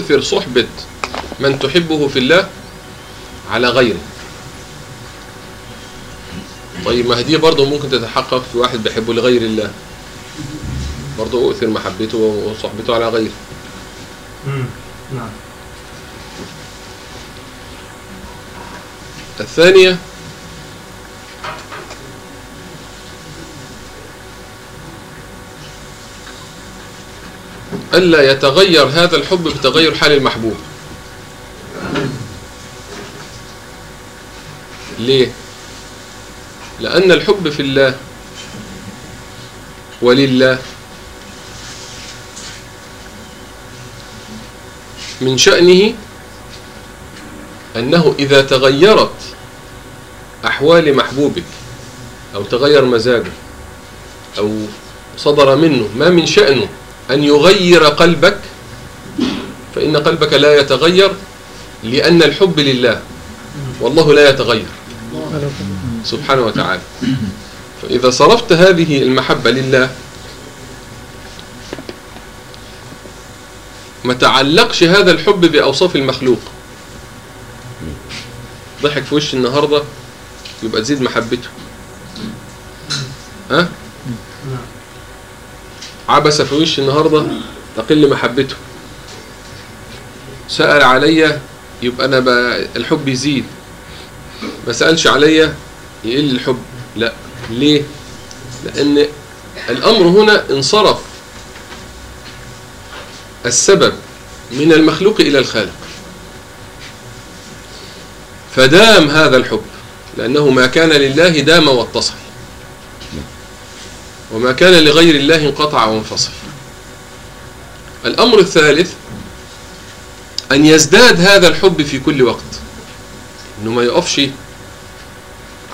تؤثر صحبة من تحبه في الله على غيره. طيب ما دي برضه ممكن تتحقق في واحد بيحبه لغير الله. برضه أؤثر محبته وصحبته على غيره. نعم. الثانية ألا يتغير هذا الحب بتغير حال المحبوب ليه؟ لأن الحب في الله ولله من شأنه أنه إذا تغيرت أحوال محبوبك أو تغير مزاجه أو صدر منه ما من شأنه أن يغير قلبك فإن قلبك لا يتغير لأن الحب لله والله لا يتغير. سبحانه وتعالى. فإذا صرفت هذه المحبة لله ما تعلقش هذا الحب بأوصاف المخلوق. ضحك في وش النهاردة يبقى تزيد محبته. ها؟ عبس في وش النهاردة تقل محبته. سأل عليا يبقى أنا الحب يزيد. ما سألش عليا يقل الحب. لا. ليه؟ لأن الأمر هنا انصرف. السبب من المخلوق إلى الخالق. فدام هذا الحب لأنه ما كان لله دام واتصل وما كان لغير الله انقطع وانفصل الأمر الثالث أن يزداد هذا الحب في كل وقت. أنه ما يقفش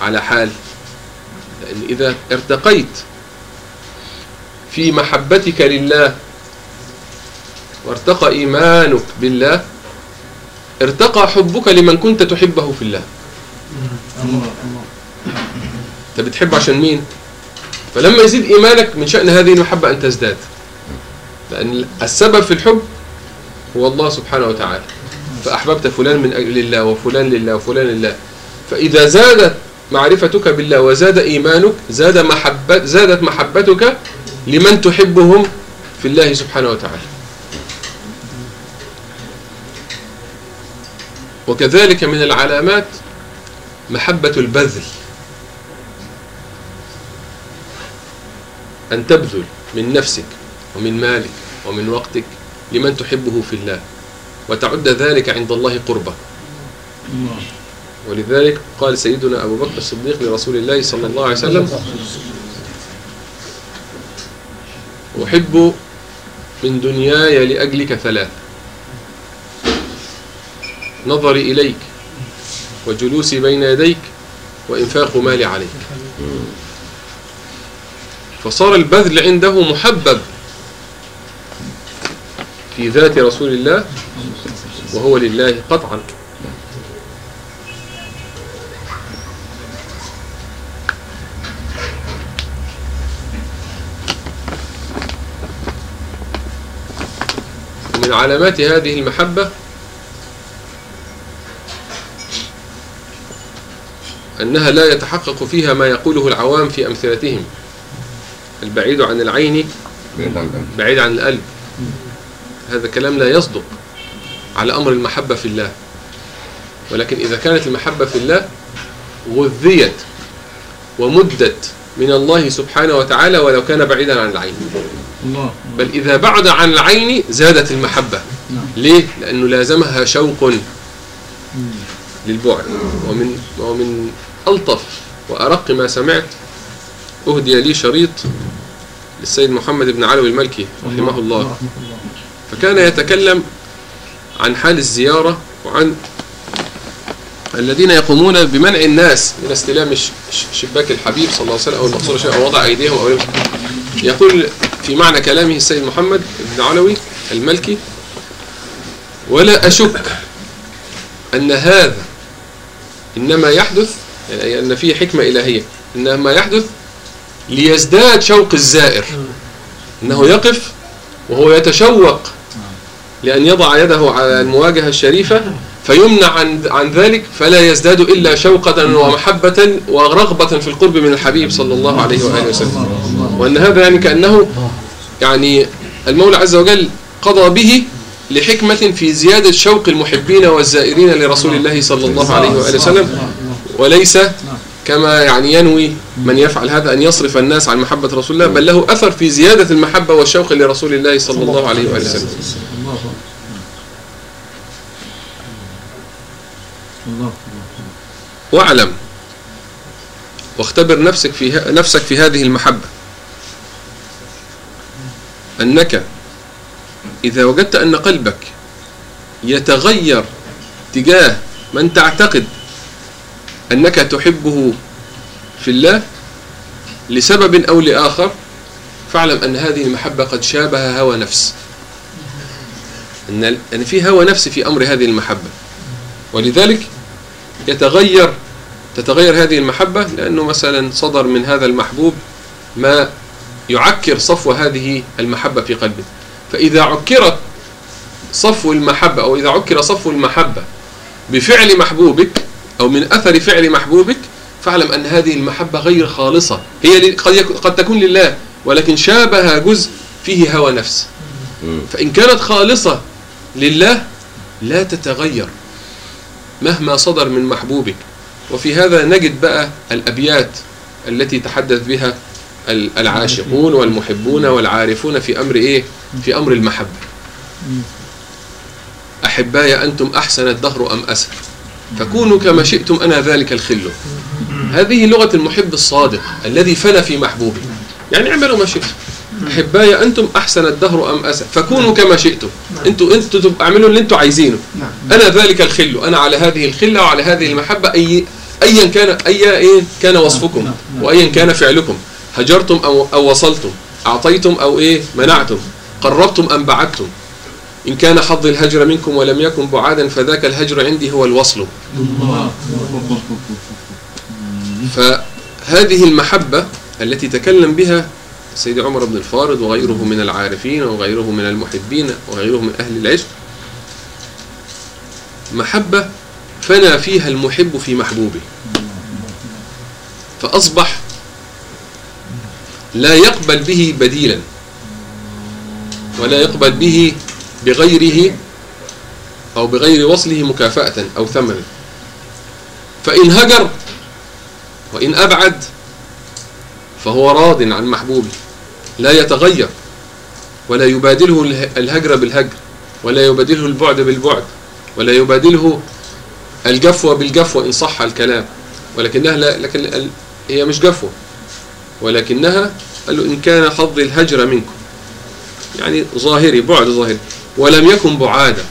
على حال. لأن إذا ارتقيت في محبتك لله وارتقى إيمانك بالله ارتقى حبك لمن كنت تحبه في الله. أنت بتحب عشان مين؟ فلما يزيد إيمانك من شأن هذه المحبة أن تزداد. لأن السبب في الحب هو الله سبحانه وتعالى. فأحببت فلان من أجل الله وفلان لله وفلان لله. فإذا زادت معرفتك بالله وزاد إيمانك زاد محبت زادت محبتك لمن تحبهم في الله سبحانه وتعالى. وكذلك من العلامات محبة البذل. أن تبذل من نفسك ومن مالك ومن وقتك لمن تحبه في الله وتعد ذلك عند الله قربة. ولذلك قال سيدنا أبو بكر الصديق لرسول الله صلى الله عليه وسلم أحب من دنياي لأجلك ثلاث نظري إليك وجلوسي بين يديك وإنفاق مالي عليك. فصار البذل عنده محبب في ذات رسول الله وهو لله قطعا. ومن علامات هذه المحبة أنها لا يتحقق فيها ما يقوله العوام في أمثلتهم. البعيد عن العين بعيد عن القلب. هذا كلام لا يصدق على أمر المحبة في الله. ولكن إذا كانت المحبة في الله غذيت ومدت من الله سبحانه وتعالى ولو كان بعيدا عن العين. الله. بل إذا بعد عن العين زادت المحبة. نعم. ليه؟ لأنه لازمها شوق للبعد. ومن ومن ألطف وأرق ما سمعت أهدي لي شريط للسيد محمد بن علوي الملكي رحمه الله. فكان يتكلم عن حال الزيارة وعن الذين يقومون بمنع الناس من استلام شباك الحبيب صلى الله عليه وسلم أو المقصود شيء أو وضع أيديهم أو يقول في معنى كلامه السيد محمد بن علوي الملكي ولا أشك أن هذا إنما يحدث يعني أن فيه حكمة إلهية إنما يحدث ليزداد شوق الزائر. إنه يقف وهو يتشوق لأن يضع يده على المواجهة الشريفة فيمنع عن عن ذلك فلا يزداد إلا شوقة ومحبة ورغبة في القرب من الحبيب صلى الله عليه وآله وسلم. وأن هذا يعني كأنه يعني المولى عز وجل قضى به لحكمة في زيادة شوق المحبين والزائرين لرسول الله صلى الله عليه وآله وسلم وليس كما يعني ينوي من يفعل هذا أن يصرف الناس عن محبة رسول الله بل له أثر في زيادة المحبة والشوق لرسول الله صلى الله عليه وآله وسلم. الله أكبر. الله. واعلم واختبر نفسك في نفسك في هذه المحبة. أنك إذا وجدت أن قلبك يتغير تجاه من تعتقد أنك تحبه في الله لسبب أو لآخر فاعلم أن هذه المحبة قد شابه هوى نفس. أن أن في هوى نفس في أمر هذه المحبة. ولذلك يتغير تتغير هذه المحبة لأنه مثلا صدر من هذا المحبوب ما يعكر صفو هذه المحبة في قلبه. فإذا عكرت صفو المحبة أو إذا عكر صفو المحبة بفعل محبوبك أو من أثر فعل محبوبك فاعلم أن هذه المحبة غير خالصة. هي قد, قد تكون لله ولكن شابه جزء فيه هوى نفس. فإن كانت خالصة لله لا تتغير مهما صدر من محبوبك. وفي هذا نجد بقى الأبيات التي تحدث بها ال- العاشقون والمحبون والعارفون في أمر إيه؟ في أمر المحبة. أحباي أنتم أحسن الدهر أم أسر فكونوا كما شئتم أنا ذلك الخل. هذه لغة المحب الصادق الذي فنى في محبوبه. يعني اعملوا ما شئتم. أحباي أنتم أحسن الدهر أم أسر فكونوا كما شئتم. أنتوا أنتوا اعملوا اللي أنتوا عايزينه. أنا ذلك الخل. أنا على هذه الخلة وعلى هذه المحبة أي أيا كان أي إيه كان وصفكم وأيا كان فعلكم. هجرتم أو أو وصلتم؟ أعطيتم أو إيه؟ منعتم؟ قربتم أم بعدتم؟ إن كان حظ الهجر منكم ولم يكن بعادا فذاك الهجر عندي هو الوصل. فهذه المحبة التي تكلم بها سيد عمر بن الفارض وغيره من العارفين وغيره من المحبين وغيره من أهل العشق محبة فنى فيها المحب في محبوبه. فأصبح لا يقبل به بديلا ولا يقبل به بغيره أو بغير وصله مكافأة أو ثمنا فإن هجر وإن أبعد فهو راض عن محبوبه لا يتغير ولا يبادله اله- الهجر بالهجر ولا يبادله البعد بالبعد ولا يبادله الجفوة بالجفوة إن صح الكلام. ولكنها لا لكن هي مش جفوة ولكنها قال له إن كان حظ الهجر منكم. يعني ظاهري بعد ظاهري. ولم يكن بعادا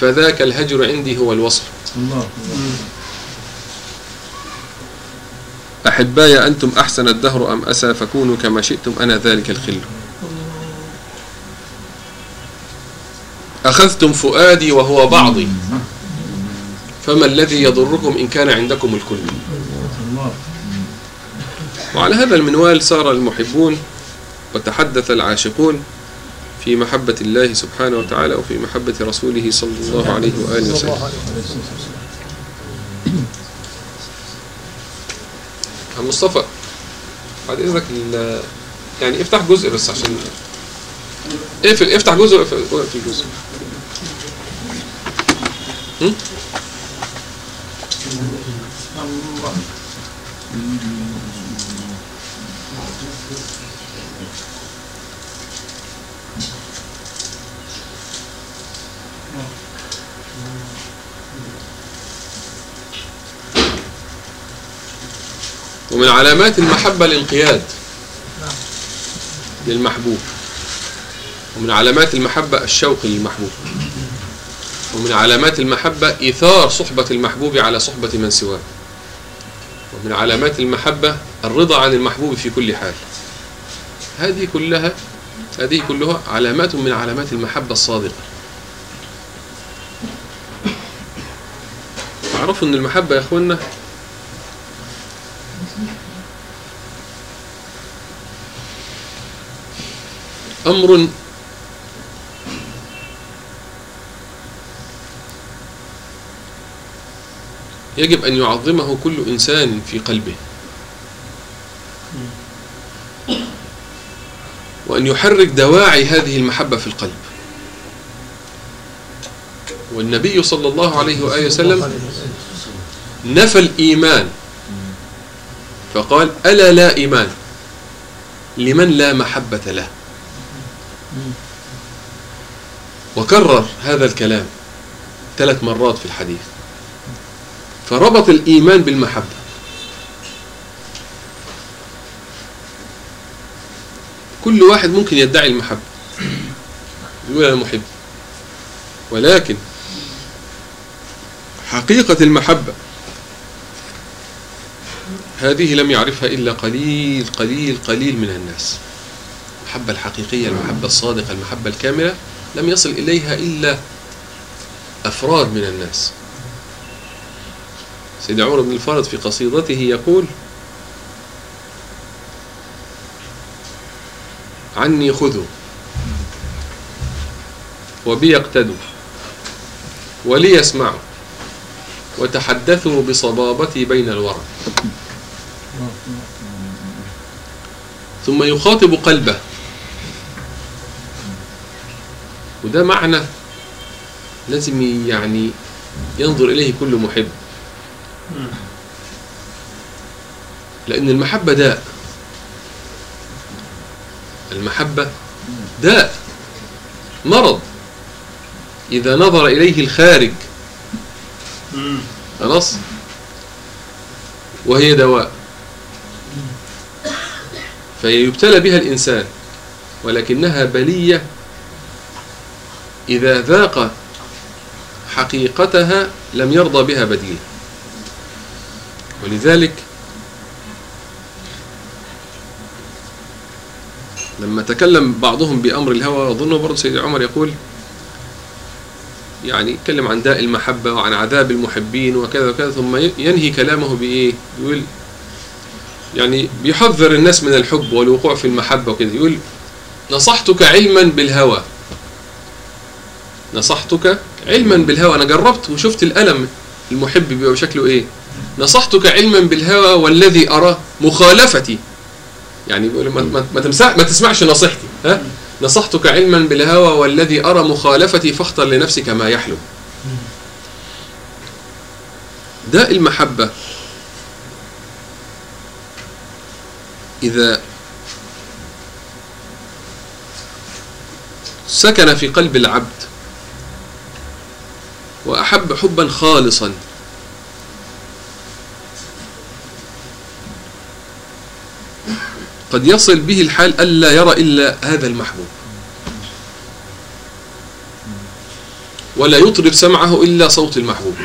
فذاك الهجر عندي هو الوصف الله. أحباي أنتم أحسن الدهر أم أسى؟ فكونوا كما شئتم أنا ذلك الخل. أخذتم فؤادي وهو بعضي. فما الذي يضركم إن كان عندكم الكل؟ وعلى هذا المنوال سار المحبون وتحدث العاشقون. في محبة الله سبحانه وتعالى وفي محبة رسوله صلى الله عليه وآله وسلم. مصطفى بعد إذنك ال- يعني افتح جزء بس عشان اقفل افتح جزء واقفل واقفل جزء هم؟ ومن علامات المحبة الانقياد للمحبوب. ومن علامات المحبة الشوق للمحبوب. ومن علامات المحبة إيثار صحبة المحبوب على صحبة من سواه. ومن علامات المحبة الرضا عن المحبوب في كل حال. هذه كلها هذه كلها علامات من علامات المحبة الصادقة. تعرفوا أن المحبة يا أخوانا أمر يجب أن يعظمه كل إنسان في قلبه. وأن يحرك دواعي هذه المحبة في القلب. والنبي صلى الله عليه وآله وسلم نفى الإيمان. فقال ألا لا إيمان لمن لا محبة له. وكرر هذا الكلام ثلاث مرات في الحديث. فربط الإيمان بالمحبة. كل واحد ممكن يدعي المحبة. يقول أنا محب. ولكن حقيقة المحبة هذه لم يعرفها إلا قليل قليل قليل من الناس. المحبة الحقيقية المحبة الصادقة المحبة الكاملة لم يصل إليها إلا أفراد من الناس. سيد عمر بن الفارض في قصيدته يقول عني خذوا وبي يقتدوا ولي يسمعوا وتحدثوا بصبابتي بين الورى. ثم يخاطب قلبه وده معنى لازم يعني ينظر إليه كل محب. لأن المحبة داء. المحبة داء. مرض. إذا نظر إليه الخارج. خلاص؟ وهي دواء. فيبتلى بها الإنسان. ولكنها بلية إذا ذاق حقيقتها لم يرضى بها بديل. ولذلك لما تكلم بعضهم بأمر الهوى أظن برضه سيدي عمر يقول يعني يتكلم عن داء المحبة وعن عذاب المحبين وكذا وكذا ثم ينهي كلامه بإيه؟ يقول يعني بيحذر الناس من الحب والوقوع في المحبة وكذا. يقول نصحتك علما بالهوى. نصحتك علما بالهوى. أنا جربت وشفت الألم المحب بيبقى بشكله إيه؟ نصحتك علما بالهوى والذي أرى مخالفتي. يعني ما, ما, تمسع ما تسمعش نصيحتي ها؟ نصحتك علما بالهوى والذي أرى مخالفتي فاختر لنفسك ما يحلو داء المحبة. إذا سكن في قلب العبد وأحب حبا خالصا. قد يصل به الحال ألا يرى إلا هذا المحبوب. ولا يطرب سمعه إلا صوت المحبوب.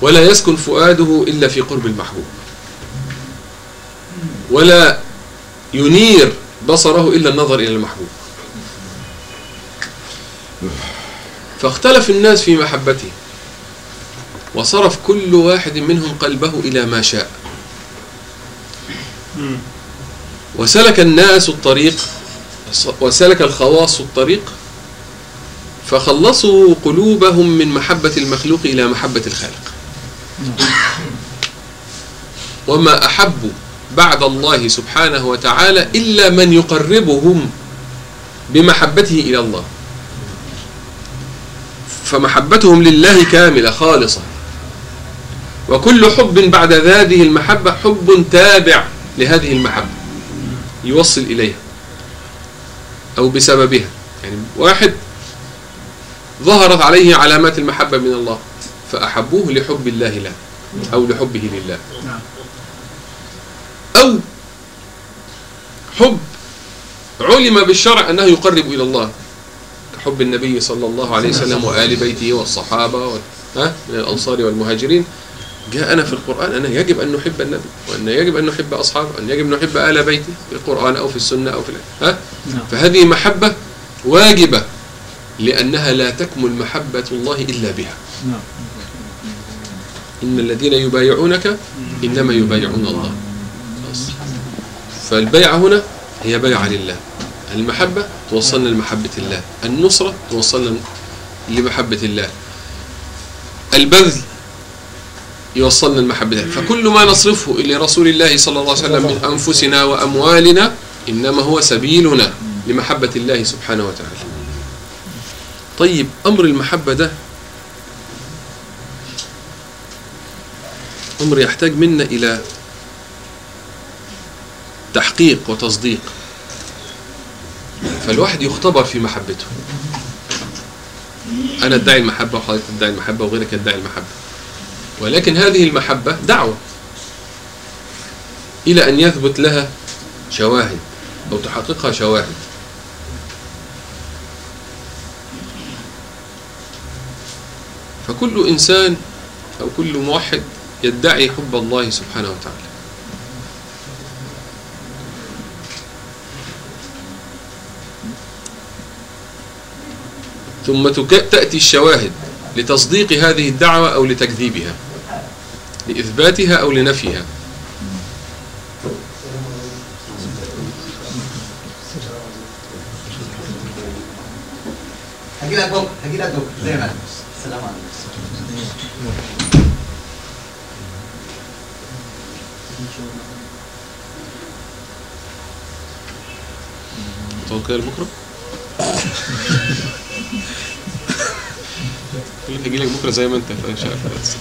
ولا يسكن فؤاده إلا في قرب المحبوب. ولا ينير بصره إلا النظر إلى المحبوب. فاختلف الناس في محبته. وصرف كل واحد منهم قلبه إلى ما شاء. وسلك الناس الطريق وسلك الخواص الطريق فخلصوا قلوبهم من محبة المخلوق إلى محبة الخالق. وما أحبوا بعد الله سبحانه وتعالى إلا من يقربهم بمحبته إلى الله. فمحبتهم لله كاملة خالصة. وكل حب بعد هذه المحبة حب تابع لهذه المحبة يوصل إليها أو بسببها. يعني واحد ظهرت عليه علامات المحبة من الله فأحبوه لحب الله له أو لحبه لله. أو حب علم بالشرع أنه يقرب إلى الله كحب النبي صلى الله عليه وسلم وآل بيته والصحابة ها من الأنصار والمهاجرين. جاءنا في القرآن أنه يجب أن نحب النبي وأن يجب أن نحب أصحابه وأن يجب أن نحب آل بيته في القرآن أو في السنة أو في ها؟ فهذه محبة واجبة لأنها لا تكمل محبة الله إلا بها. إن الذين يبايعونك إنما يبايعون الله. فالبيعة هنا هي بيعة لله. المحبة توصلنا لمحبة الله. النصرة توصلنا لمحبة الله. البذل يوصلنا المحبة الله. فكل ما نصرفه إلى رسول الله صلى الله عليه وسلم من أنفسنا وأموالنا إنما هو سبيلنا لمحبة الله سبحانه وتعالى. طيب أمر المحبة ده أمر يحتاج منا إلى تحقيق وتصديق. فالواحد يختبر في محبته. أنا أدعي المحبة وحضرتك تدعي المحبة وغيرك يدعي المحبة. ولكن هذه المحبة دعوة إلى أن يثبت لها شواهد أو تحققها شواهد. فكل إنسان أو كل موحد يدعي حب الله سبحانه وتعالى. ثم تأتي الشواهد لتصديق هذه الدعوة أو لتكذيبها لإثباتها أو لنفيها هجي لك بكره هجي لك بكره زي ما. السلام عليكم متوقع لبكرة؟ لك بكرة زي ما أنت فمش عارف بس.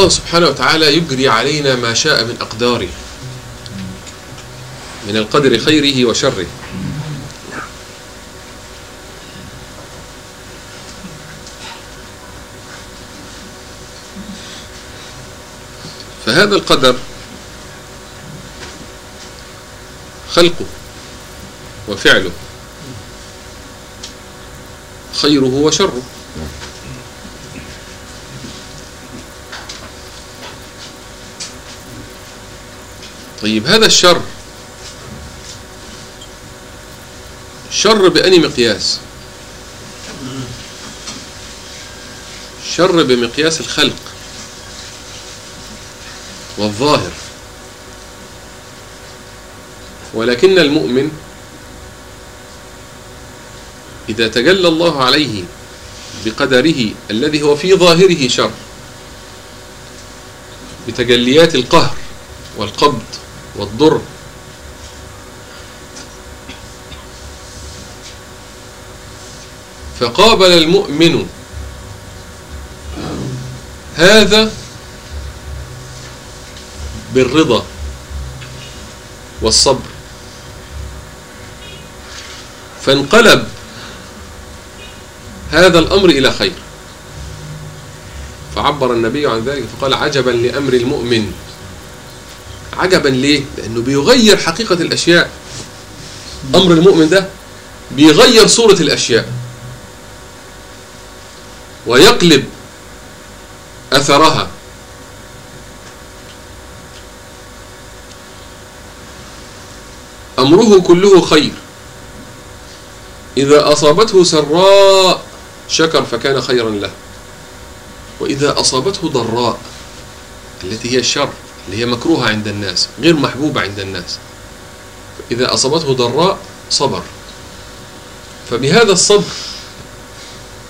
الله سبحانه وتعالى يجري علينا ما شاء من أقداره من القدر خيره وشره. فهذا القدر خلقه وفعله خيره وشره. طيب هذا الشر. شر بأني مقياس. شر بمقياس الخلق والظاهر. ولكن المؤمن إذا تجلى الله عليه بقدره الذي هو في ظاهره شر. بتجليات القهر والقبض. والضر. فقابل المؤمن هذا بالرضا والصبر. فانقلب هذا الأمر إلى خير. فعبر النبي عن ذلك فقال عجبا لأمر المؤمن. عجبا ليه؟ لأنه بيغير حقيقة الأشياء. أمر المؤمن ده بيغير صورة الأشياء. ويقلب أثرها. أمره كله خير. إذا أصابته سراء شكر فكان خيرا له. وإذا أصابته ضراء التي هي الشر اللي هي مكروهة عند الناس غير محبوبة عند الناس. إذا أصابته ضراء صبر. فبهذا الصبر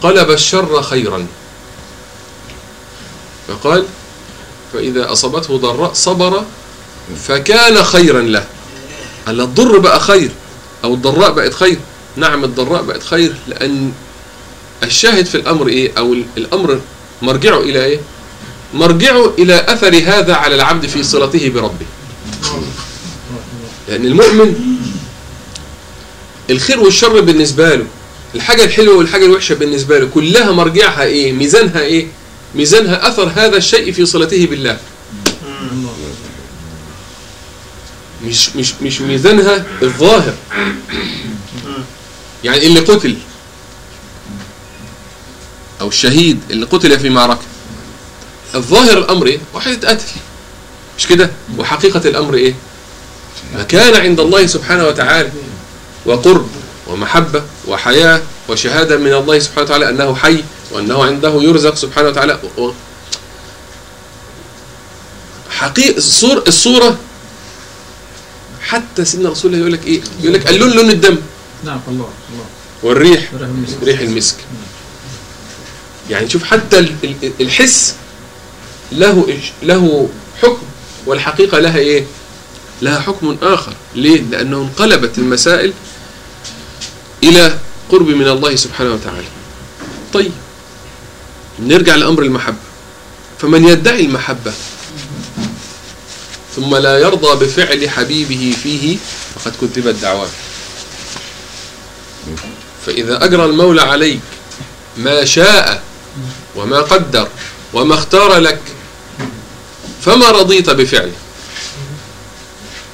قلب الشر خيرا. فقال فإذا أصابته ضراء صبر فكان خيرا له. هلا الضر بقى خير؟ أو الضراء بقت خير؟ نعم الضراء بقت خير لأن الشاهد في الأمر إيه؟ أو الأمر مرجعه إلى إيه؟ مرجعه إلى أثر هذا على العبد في صلته بربه. لأن المؤمن الخير والشر بالنسبة له الحاجة الحلوة والحاجة الوحشة بالنسبة له كلها مرجعها إيه؟ ميزانها إيه؟ ميزانها أثر هذا الشيء في صلته بالله. مش مش مش ميزانها الظاهر. يعني اللي قتل أو الشهيد اللي قتل في معركة. الظاهر الأمر إيه؟ واحد اتقتل مش كده؟ وحقيقة الأمر إيه؟ مكان عند الله سبحانه وتعالى وقرب ومحبة وحياة وشهادة من الله سبحانه وتعالى أنه حي وأنه عنده يرزق سبحانه وتعالى. و- حقيقة الصور الصورة حتى سيدنا رسول الله يقول لك إيه؟ يقول لك اللون لون الدم. نعم الله الله. والريح. ريح المسك. يعني شوف حتى ال- ال- الحس له له حكم والحقيقة لها إيه؟ لها حكم آخر. ليه؟ لأنه انقلبت المسائل إلى قرب من الله سبحانه وتعالى. طيب نرجع لأمر المحبة. فمن يدعي المحبة ثم لا يرضى بفعل حبيبه فيه فقد كذبت دعواه. فإذا أجرى المولى عليك ما شاء وما قدر وما اختار لك فما رضيت بفعله.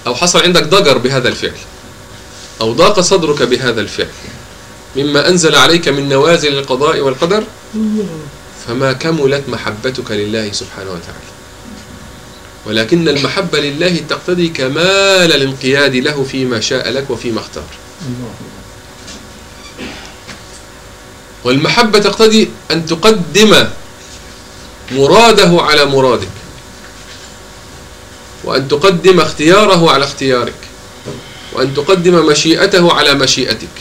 أو حصل عندك ضجر بهذا الفعل. أو ضاق صدرك بهذا الفعل. مما أنزل عليك من نوازل القضاء والقدر فما كملت محبتك لله سبحانه وتعالى. ولكن المحبة لله تقتضي كمال الانقياد له فيما شاء لك وفيما اختار. والمحبة تقتضي أن تقدم مراده على مرادك وأن تقدم اختياره على اختيارك. وأن تقدم مشيئته على مشيئتك.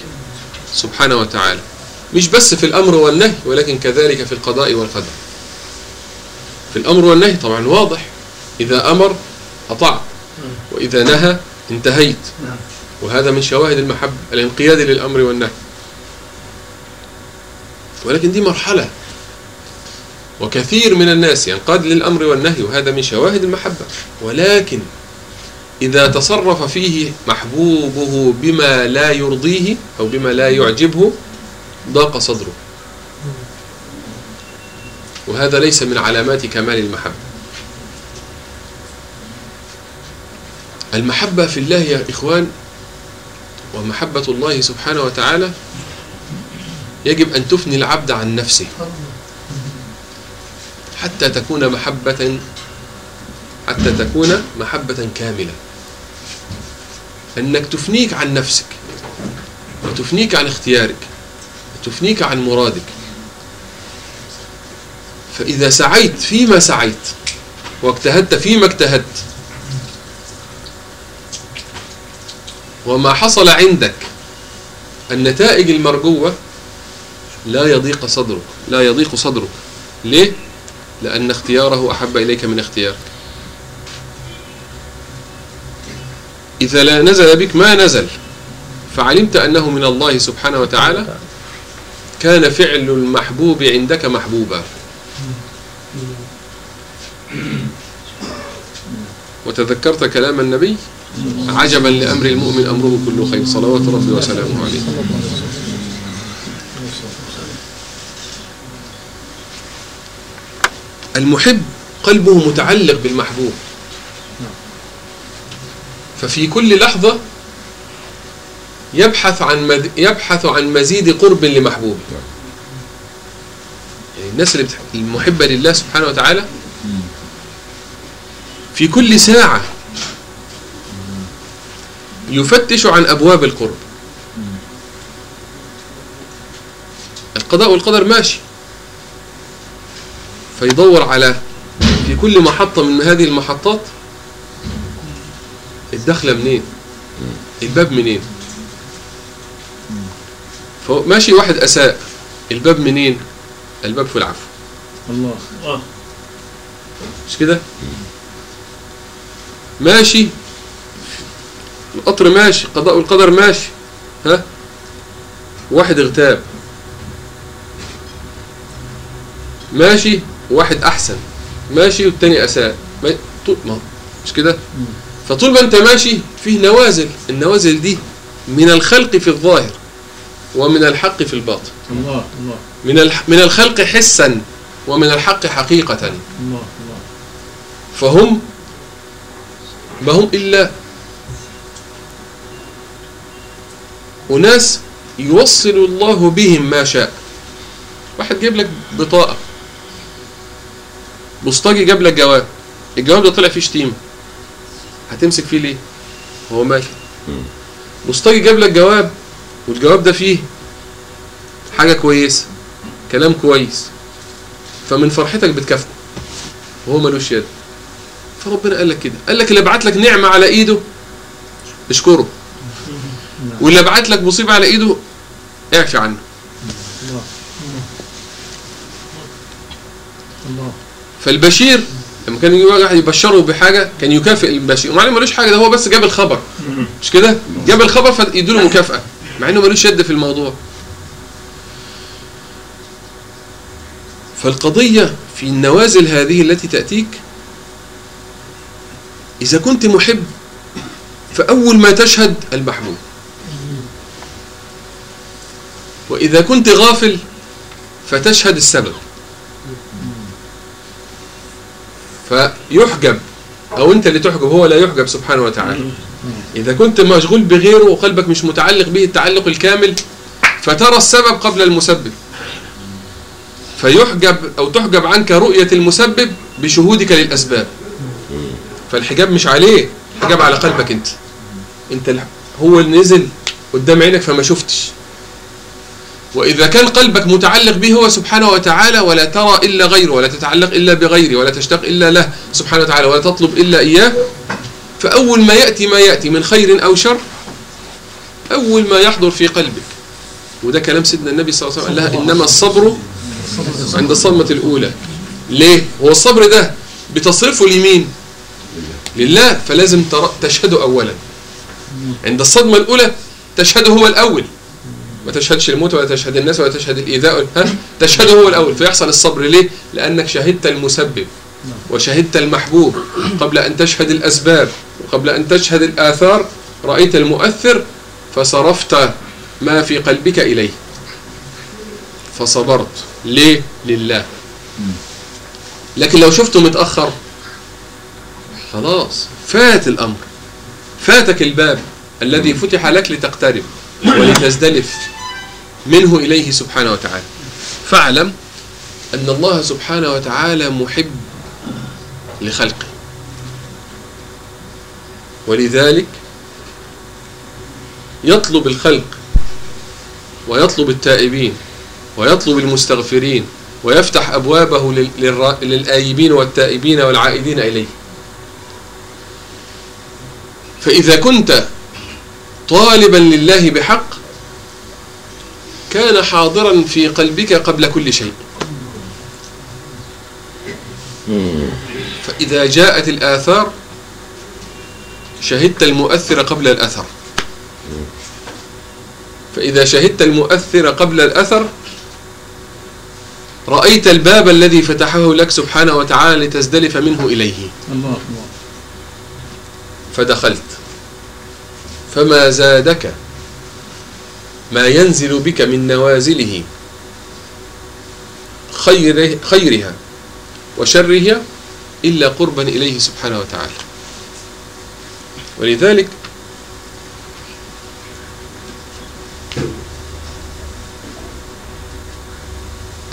سبحانه وتعالى. مش بس في الأمر والنهي ولكن كذلك في القضاء والقدر. في الأمر والنهي طبعا واضح. إذا أمر أطعت وإذا نهى انتهيت. وهذا من شواهد المحبة الانقياد للأمر والنهي. ولكن دي مرحلة. وكثير من الناس ينقاد للأمر والنهي وهذا من شواهد المحبة. ولكن إذا تصرف فيه محبوبه بما لا يرضيه أو بما لا يعجبه ضاق صدره. وهذا ليس من علامات كمال المحبة. المحبة في الله يا إخوان ومحبة الله سبحانه وتعالى يجب أن تفني العبد عن نفسه. حتى تكون محبة حتى تكون محبة كاملة. أنك تفنيك عن نفسك وتفنيك عن اختيارك وتفنيك عن مرادك. فإذا سعيت فيما سعيت واجتهدت فيما اجتهدت وما حصل عندك النتائج المرجوة لا يضيق صدرك لا يضيق صدرك. ليه؟ لأن اختياره أحب إليك من اختيارك إذا لا نزل بك ما نزل فعلمت أنه من الله سبحانه وتعالى كان فعل المحبوب عندك محبوبا. وتذكرت كلام النبي؟ عجبا لأمر المؤمن أمره كله خير. صلوات ربي وسلامه عليه. المحب قلبه متعلق بالمحبوب. ففي كل لحظة يبحث عن مد... يبحث عن مزيد قرب لمحبوبه يعني الناس اللي بتح... المحبة لله سبحانه وتعالى في كل ساعة يفتش عن أبواب القرب. القضاء والقدر ماشي. فيدور على في كل محطة من هذه المحطات الدخلة منين؟ الباب منين؟ فماشي واحد أساء الباب منين؟ الباب في العفو. الله. مش كده؟ ماشي. القطر ماشي القضاء والقدر ماشي. ها؟ واحد اغتاب. ماشي. واحد أحسن. ماشي والتاني أساء. ما مش كده؟ فطول ما أنت ماشي فيه نوازل. النوازل دي من الخلق في الظاهر ومن الحق في الباطن. الله الله. من الح... من الخلق حسا ومن الحق حقيقة. الله الله. فهم ما هم إلا أناس يوصل الله بهم ما شاء. واحد جايب لك بطاقة. بوسطجي جاب لك جواب. الجواب ده طلع فيه شتيمة. هتمسك فيه ليه؟ هو مال مصطفى جاب لك جواب والجواب ده فيه حاجة كويسة كلام كويس. فمن فرحتك بتكافئه. وهو ملوش يد. فربنا قال لك كده. قال لك اللي بعت لك نعمة على إيده اشكره. واللي بعت لك مصيبة على إيده اعفي عنه. الله. الله. فالبشير لما كان يجي واحد يبشره بحاجة كان يكافئ البشير. ومع انه ملوش حاجة ده هو بس جاب الخبر. مش كده؟ جاب الخبر فيدوا له مكافأة مع إنه ملوش يد في الموضوع. فالقضية في النوازل هذه التي تأتيك إذا كنت محب فأول ما تشهد المحبوب. وإذا كنت غافل فتشهد السبب. فيحجب. أو أنت اللي تحجب هو لا يحجب سبحانه وتعالى. إذا كنت مشغول بغيره وقلبك مش متعلق به التعلق الكامل فترى السبب قبل المسبب. فيحجب أو تحجب عنك رؤية المسبب بشهودك للأسباب. فالحجاب مش عليه الحجاب على قلبك أنت. أنت الح- هو اللي نزل قدام عينك فما شفتش. وإذا كان قلبك متعلق به هو سبحانه وتعالى ولا ترى إلا غيره ولا تتعلق إلا بغيره ولا تشتاق إلا له سبحانه وتعالى ولا تطلب إلا إياه فأول ما يأتي ما يأتي من خير أو شر أول ما يحضر في قلبك. وده كلام سيدنا النبي صلى الله عليه وسلم قال لها إنما الصبر عند الصدمة الأولى. ليه؟ هو الصبر ده بتصرفه لمين؟ لله. فلازم تشهده أولا. عند الصدمة الأولى تشهده هو الأول. ما تشهدش الموت ولا تشهد الناس ولا تشهد الإيذاء. ها؟ تشهده هو الأول. فيحصل الصبر ليه؟ لأنك شهدت المسبب وشهدت المحبوب. قبل أن تشهد الأسباب وقبل أن تشهد الآثار رأيت المؤثر فصرفت ما في قلبك إليه. فصبرت. ليه؟ لله. لكن لو شفته متأخر خلاص فات الأمر. فاتك الباب الذي فتح لك لتقترب ولتزدلف. منه إليه سبحانه وتعالى. فاعلم أن الله سبحانه وتعالى محب لخلقه. ولذلك يطلب الخلق ويطلب التائبين ويطلب المستغفرين ويفتح أبوابه للآيبين والتائبين والعائدين إليه. فإذا كنت طالبا لله بحق كان حاضرا في قلبك قبل كل شيء. فإذا جاءت الآثار شهدت المؤثر قبل الأثر. فإذا شهدت المؤثر قبل الأثر رأيت الباب الذي فتحه لك سبحانه وتعالى لتزدلف منه إليه. الله فدخلت. فما زادك؟ ما ينزل بك من نوازله خير خيرها وشرها إلا قربا إليه سبحانه وتعالى. ولذلك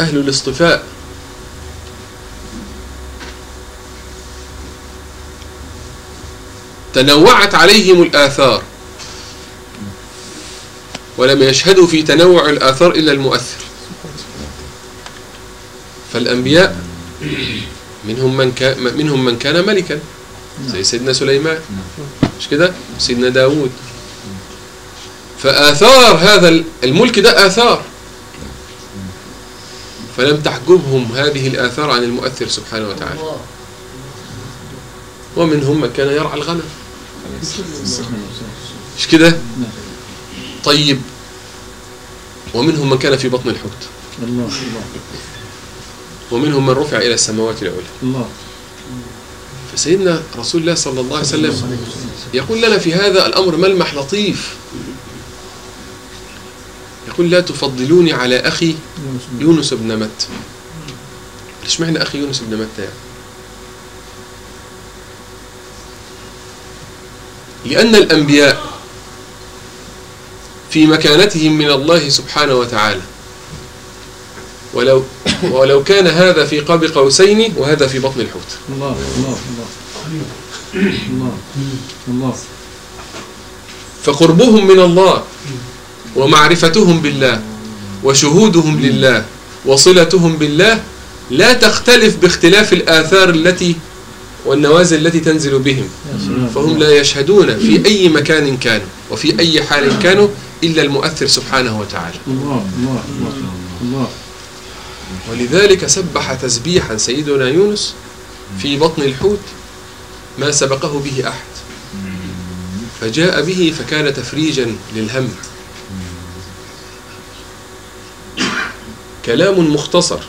أهل الاصطفاء تنوعت عليهم الآثار. ولم يشهدوا في تنوع الآثار إلا المؤثر. فالأنبياء منهم من كان منهم من كان ملكا. زي سيدنا سليمان. مش كده؟ سيدنا داود فآثار هذا الملك ده آثار. فلم تحجبهم هذه الآثار عن المؤثر سبحانه وتعالى. ومنهم من كان يرعى الغنم. مش كده؟ طيب. ومنهم من كان في بطن الحوت. الله ومنهم من رفع إلى السماوات العلى الله. فسيدنا رسول الله صلى الله عليه وسلم يقول لنا في هذا الأمر ملمح لطيف؟ يقول لا تفضلوني على أخي يونس بن متى ليش معنى أخي يونس بن متى يعني؟ لأن الأنبياء في مكانتهم من الله سبحانه وتعالى. ولو ولو كان هذا في قاب قوسين وهذا في بطن الحوت. الله الله الله. الله الله. فقربهم من الله ومعرفتهم بالله وشهودهم لله وصلتهم بالله لا تختلف باختلاف الآثار التي والنوازل التي تنزل بهم. فهم لا يشهدون في أي مكان كانوا وفي أي حال كانوا إلا المؤثر سبحانه وتعالى. الله الله الله. الله ولذلك سبح تسبيحا سيدنا يونس في بطن الحوت ما سبقه به أحد. فجاء به فكان تفريجا للهم. كلام مختصر.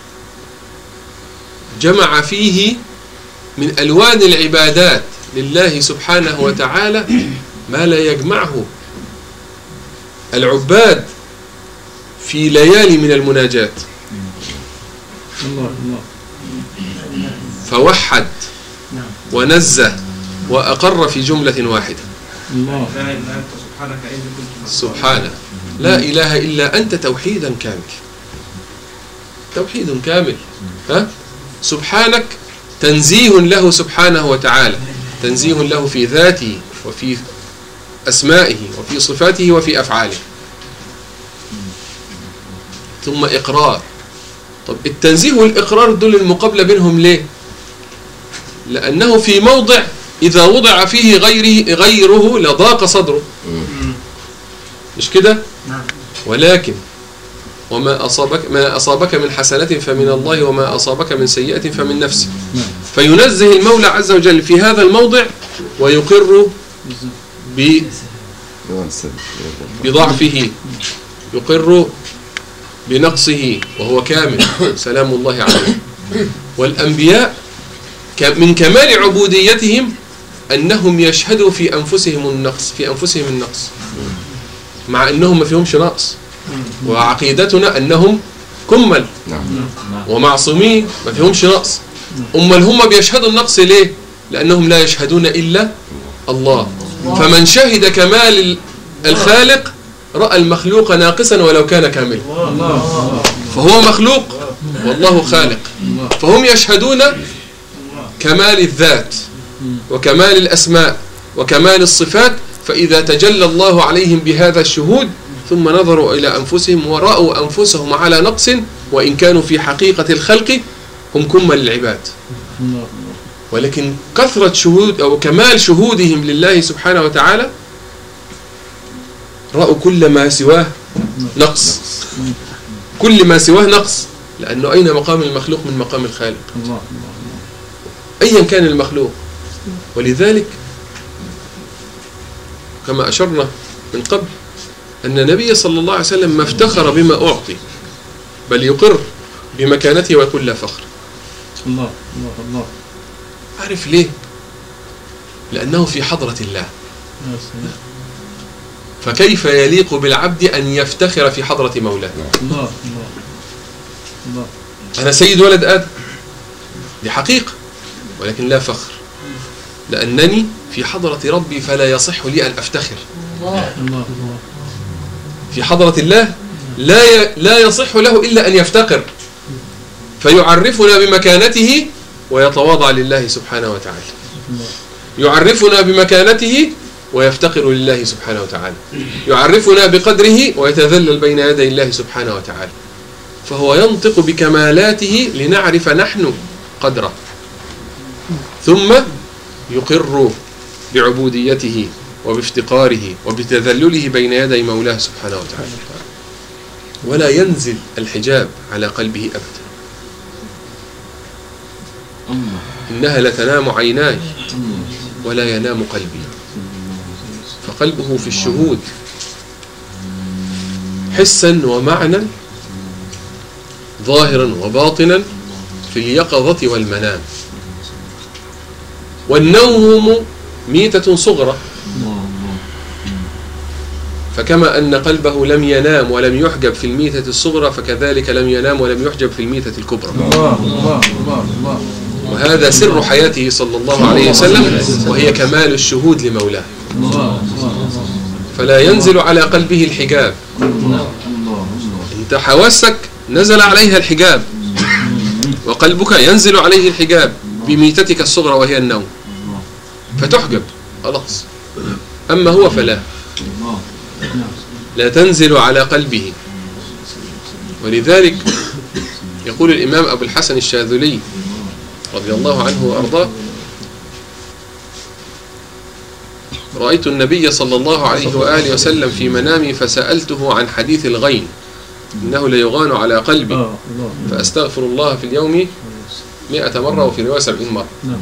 جمع فيه من ألوان العبادات لله سبحانه وتعالى ما لا يجمعه العباد في ليالي من الله فوحد نعم. ونزه وأقر في جملة واحدة. سبحانه لا إله إلا أنت توحيدا كامل. توحيد كامل. ها؟ سبحانك. تنزيه له سبحانه وتعالى. تنزيه له في ذاته وفي أسمائه وفي صفاته وفي أفعاله. ثم إقرار. طب التنزيه والإقرار دول المقابلة بينهم ليه؟ لأنه في موضع إذا وضع فيه غيره غيره لضاق صدره. مش كده؟ ولكن وما أصابك ما أصابك من حسنة فمن الله وما أصابك من سيئة فمن نعم فينزه المولى عز وجل في هذا الموضع ويقر بضعفه يقر بنقصه وهو كامل سلام الله عليه. والأنبياء من كمال عبوديتهم أنهم يشهدوا في أنفسهم النقص في أنفسهم النقص. مع أنهم ما فيهمش نقص. وعقيدتنا أنهم كمل. ومعصومين ما فيهمش نقص. أمال هم بيشهدوا النقص ليه؟ لأنهم لا يشهدون إلا الله. فمن شهد كمال ال- الخالق رأى المخلوق ناقصا ولو كان كاملا. فهو مخلوق والله خالق. فهم يشهدون كمال الذات وكمال الأسماء وكمال الصفات فإذا تجلى الله عليهم بهذا الشهود ثم نظروا إلى أنفسهم ورأوا أنفسهم على نقص وإن كانوا في حقيقة الخلق هم كمل العباد ولكن كثرة شهود أو كمال شهودهم لله سبحانه وتعالى رأوا كل ما سواه نقص. كل ما سواه نقص. لأنه أين مقام المخلوق من مقام الخالق؟ أيا كان المخلوق. ولذلك كما أشرنا من قبل أن النبي صلى الله عليه وسلم ما افتخر بما أعطي بل يقر بمكانته ويقول لا فخر. الله الله الله. عارف ليه؟ لأنه في حضرة الله. يا سلام فكيف يليق بالعبد أن يفتخر في حضرة مولاه؟ الله الله الله. أنا سيد ولد آدم. دي حقيقة ولكن لا فخر. لأنني في حضرة ربي فلا يصح لي أن أفتخر. الله الله. في حضرة الله لا ي... لا يصح له إلا أن يفتقر. فيعرفنا بمكانته ويتواضع لله سبحانه وتعالى. يعرفنا بمكانته ويفتقر لله سبحانه وتعالى. يعرفنا بقدره ويتذلل بين يدي الله سبحانه وتعالى. فهو ينطق بكمالاته لنعرف نحن قدره. ثم يقر بعبوديته وبافتقاره وبتذلله بين يدي مولاه سبحانه وتعالى. ولا ينزل الحجاب على قلبه أبدا. إنها لتنام عيناي ولا ينام قلبي. فقلبه في الشهود. حسا ومعنى ظاهرا وباطنا في اليقظة والمنام. والنوم ميتة صغرى. فكما أن قلبه لم ينام ولم يحجب في الميتة الصغرى فكذلك لم ينام ولم يحجب في الميتة الكبرى. الله الله الله الله. وهذا سر حياته صلى الله عليه وسلم وهي كمال الشهود لمولاه. فلا ينزل على قلبه الحجاب. انت حواسك نزل عليها الحجاب. وقلبك ينزل عليه الحجاب بميتتك الصغرى وهي النوم. فتحجب. خلاص. أما هو فلا. لا تنزل على قلبه. ولذلك يقول الإمام أبو الحسن الشاذلي رضي الله عنه وأرضاه. رأيت النبي صلى الله عليه وآله وسلم في منامي فسألته عن حديث الغين إنه ليغان على قلبي. الله. فأستغفر الله في اليوم مئة مرة وفي رواية سبعين مرة. نعم.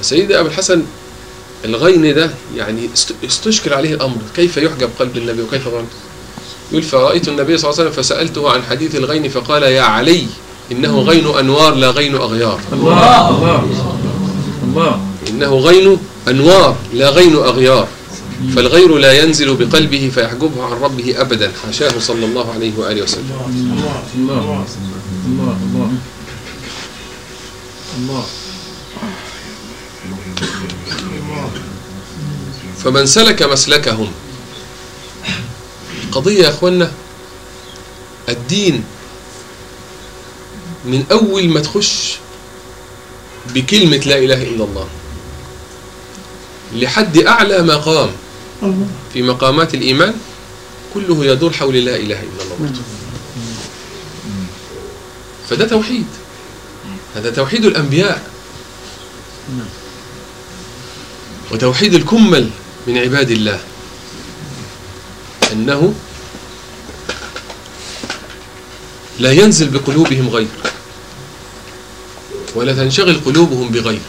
فسيدي أبو الحسن الغين ده يعني است- استشكل عليه الأمر كيف يحجب قلب النبي وكيف يقول فرأيت النبي صلى الله عليه وسلم فسألته عن حديث الغين فقال يا علي إنه غين أنوار لا غين أغيار. الله الله الله إنه غين أنوار لا غين أغيار. فالغير لا ينزل بقلبه فيحجبه عن ربه أبدا. حاشاه صلى الله عليه وآله وسلم. الله الله الله الله فمن سلك مسلكهم. قضية يا أخوانا الدين من أول ما تخش بكلمة لا إله إلا الله. لحد أعلى مقام. في مقامات الإيمان كله يدور حول لا إله إلا الله. فده توحيد. هذا توحيد الأنبياء. وتوحيد الكمل من عباد الله. أنه لا ينزل بقلوبهم غير. ولا تنشغل قلوبهم بغير.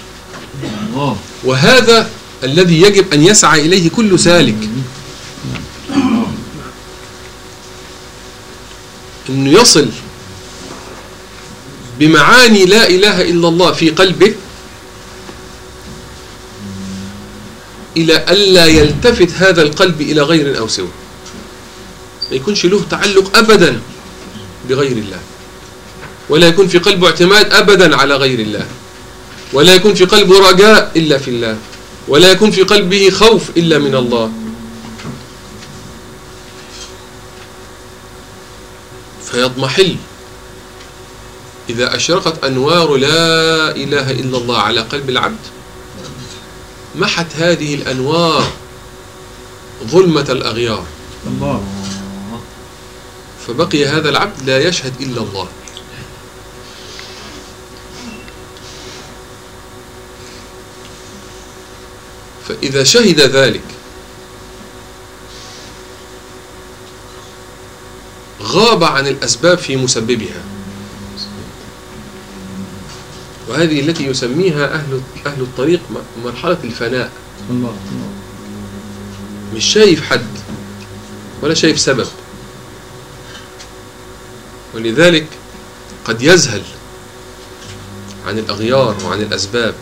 وهذا الذي يجب أن يسعى إليه كل سالك. أنه يصل بمعاني لا إله إلا الله في قلبه إلى ألا يلتفت هذا القلب إلى غير أو سوى. ما يكونش له تعلق أبدا بغير الله. ولا يكون في قلبه اعتماد أبدا على غير الله. ولا يكون في قلبه رجاء إلا في الله. ولا يكون في قلبه خوف إلا من الله. فيضمحل. إذا أشرقت أنوار لا إله إلا الله على قلب العبد محت هذه الأنوار ظلمة الأغيار. الله. فبقي هذا العبد لا يشهد إلا الله. فإذا شهد ذلك غاب عن الأسباب في مسببها. وهذه التي يسميها أهل أهل الطريق مرحلة الفناء. مش شايف حد ولا شايف سبب. ولذلك قد يذهل عن الأغيار وعن الأسباب.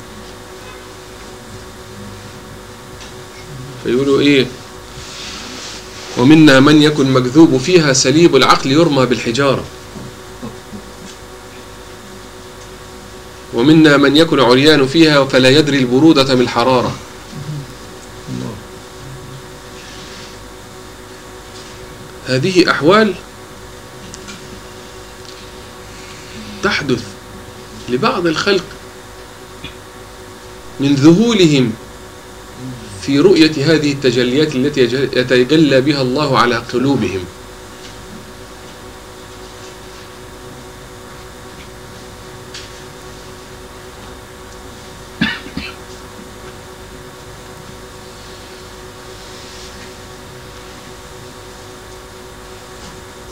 فيقولوا إيه؟ ومنا من يكن مكذوب فيها سليب العقل يرمى بالحجارة. ومنا من يكن عريان فيها فلا يدري البرودة من الحرارة. هذه أحوال تحدث لبعض الخلق من ذهولهم في رؤية هذه التجليات التي يتجلى بها الله على قلوبهم.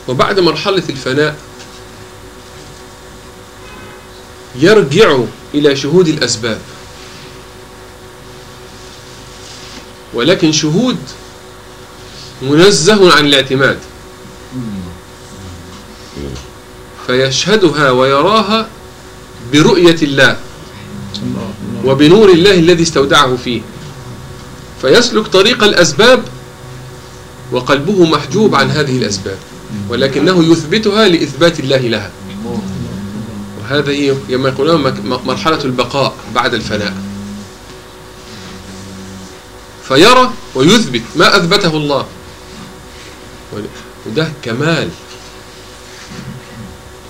وبعد مرحلة الفناء يرجع إلى شهود الأسباب. ولكن شهود منزه عن الاعتماد. فيشهدها ويراها برؤية الله وبنور الله الذي استودعه فيه. فيسلك طريق الأسباب وقلبه محجوب عن هذه الأسباب ولكنه يثبتها لإثبات الله لها. وهذا هي كما يقولون مرحلة البقاء بعد الفناء. فيرى ويثبت ما أثبته الله. وده كمال.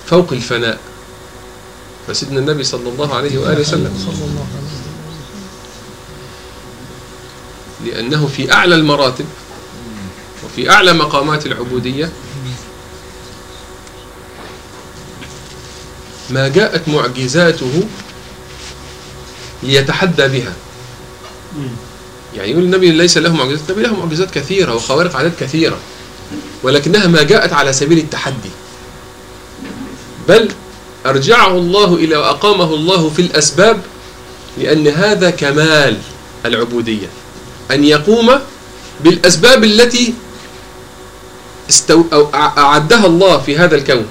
فوق الفناء. فسيدنا النبي صلى الله عليه وآله وسلم. لأنه في أعلى المراتب وفي أعلى مقامات العبودية. ما جاءت معجزاته ليتحدى بها. يعني يقول النبي ليس له معجزات. النبي له معجزات كثيرة وخوارق عادات كثيرة ولكنها ما جاءت على سبيل التحدي. بل أرجعه الله إلى وأقامه الله في الأسباب لأن هذا كمال العبودية أن يقوم بالأسباب التي استو أعدها الله في هذا الكون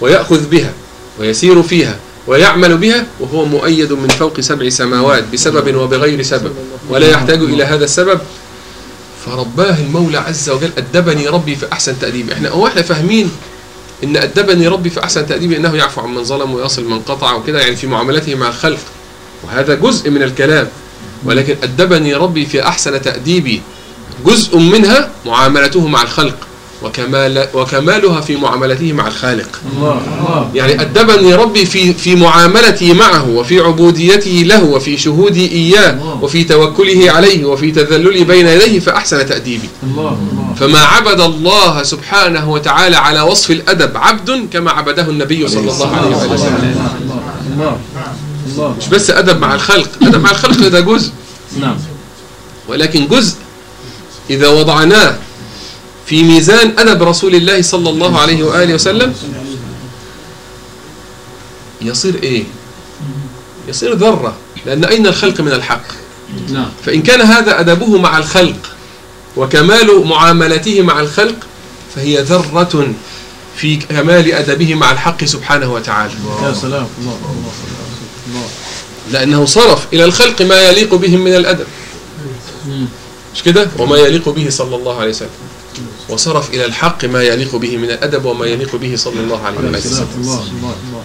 ويأخذ بها ويسير فيها. ويعمل بها وهو مؤيد من فوق سبع سماوات بسبب وبغير سبب ولا يحتاج إلى هذا السبب. فرباه المولى عز وجل أدبني ربي في أحسن تأديب إحنا هو إحنا فاهمين إن أدبني ربي في أحسن تأديب إنه يعفو عن من ظلم ويصل من قطع وكده يعني في معاملته مع الخلق. وهذا جزء من الكلام. ولكن أدبني ربي في أحسن تأديبي جزء منها معاملته مع الخلق. وكمال وكمالها في معاملته مع الخالق. الله الله. يعني أدبني ربي في في معاملتي معه وفي عبوديته له وفي شهودي إياه وفي توكله عليه وفي تذللي بين يديه فأحسن تأديبي. الله الله. فما عبد الله سبحانه وتعالى على وصف الأدب عبد كما عبده النبي صلى الله عليه وسلم. الله الله. مش بس أدب مع الخلق أدب مع الخلق ده جزء. نعم. ولكن جزء إذا وضعناه في ميزان أدب رسول الله صلى الله عليه وآله وسلم يصير إيه؟ يصير ذرة لأن أين الخلق من الحق؟ نعم. فإن كان هذا أدبه مع الخلق وكمال معاملته مع الخلق فهي ذرة في كمال أدبه مع الحق سبحانه وتعالى. يا سلام. الله الله الله لأنه صرف إلى الخلق ما يليق بهم من الأدب. مش كده؟ وما يليق به صلى الله عليه وسلم. وصرف إلى الحق ما يليق به من الأدب وما يليق به صلى الله عليه وسلم. الله الله الله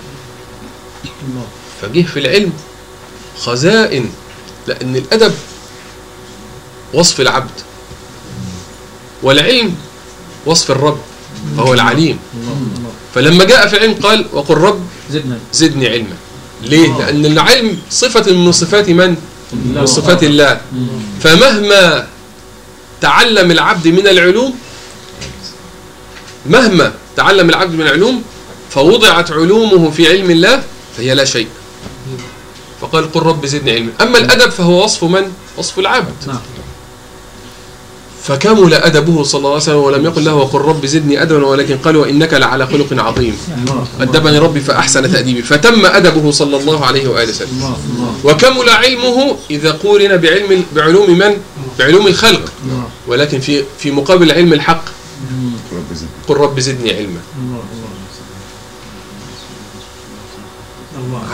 الله فجه في العلم خزائن لأن الأدب وصف العبد والعلم وصف الرب فهو العليم. الله الله فلما جاء في العلم قال وقل رب زدني. علما. ليه؟ لأن العلم صفة من صفات من؟ من صفات الله. فمهما تعلم العبد من العلوم مهما تعلم العبد من العلوم فوضعت علومه في علم الله فهي لا شيء. فقال قل رب زدني علما. أما الأدب فهو وصف من؟ وصف العبد. نعم. فكمل أدبه صلى الله عليه وسلم ولم يقل له وقل رب زدني أدبا ولكن قال وإنك لعلى خلق عظيم. أدبني ربي فأحسن تأديبي. فتم أدبه صلى الله عليه وآله وسلم. وكمل علمه إذا قورن بعلم بعلوم من؟ بعلوم الخلق. ولكن في في مقابل علم الحق مم. قل رب زدني علما الله الله الله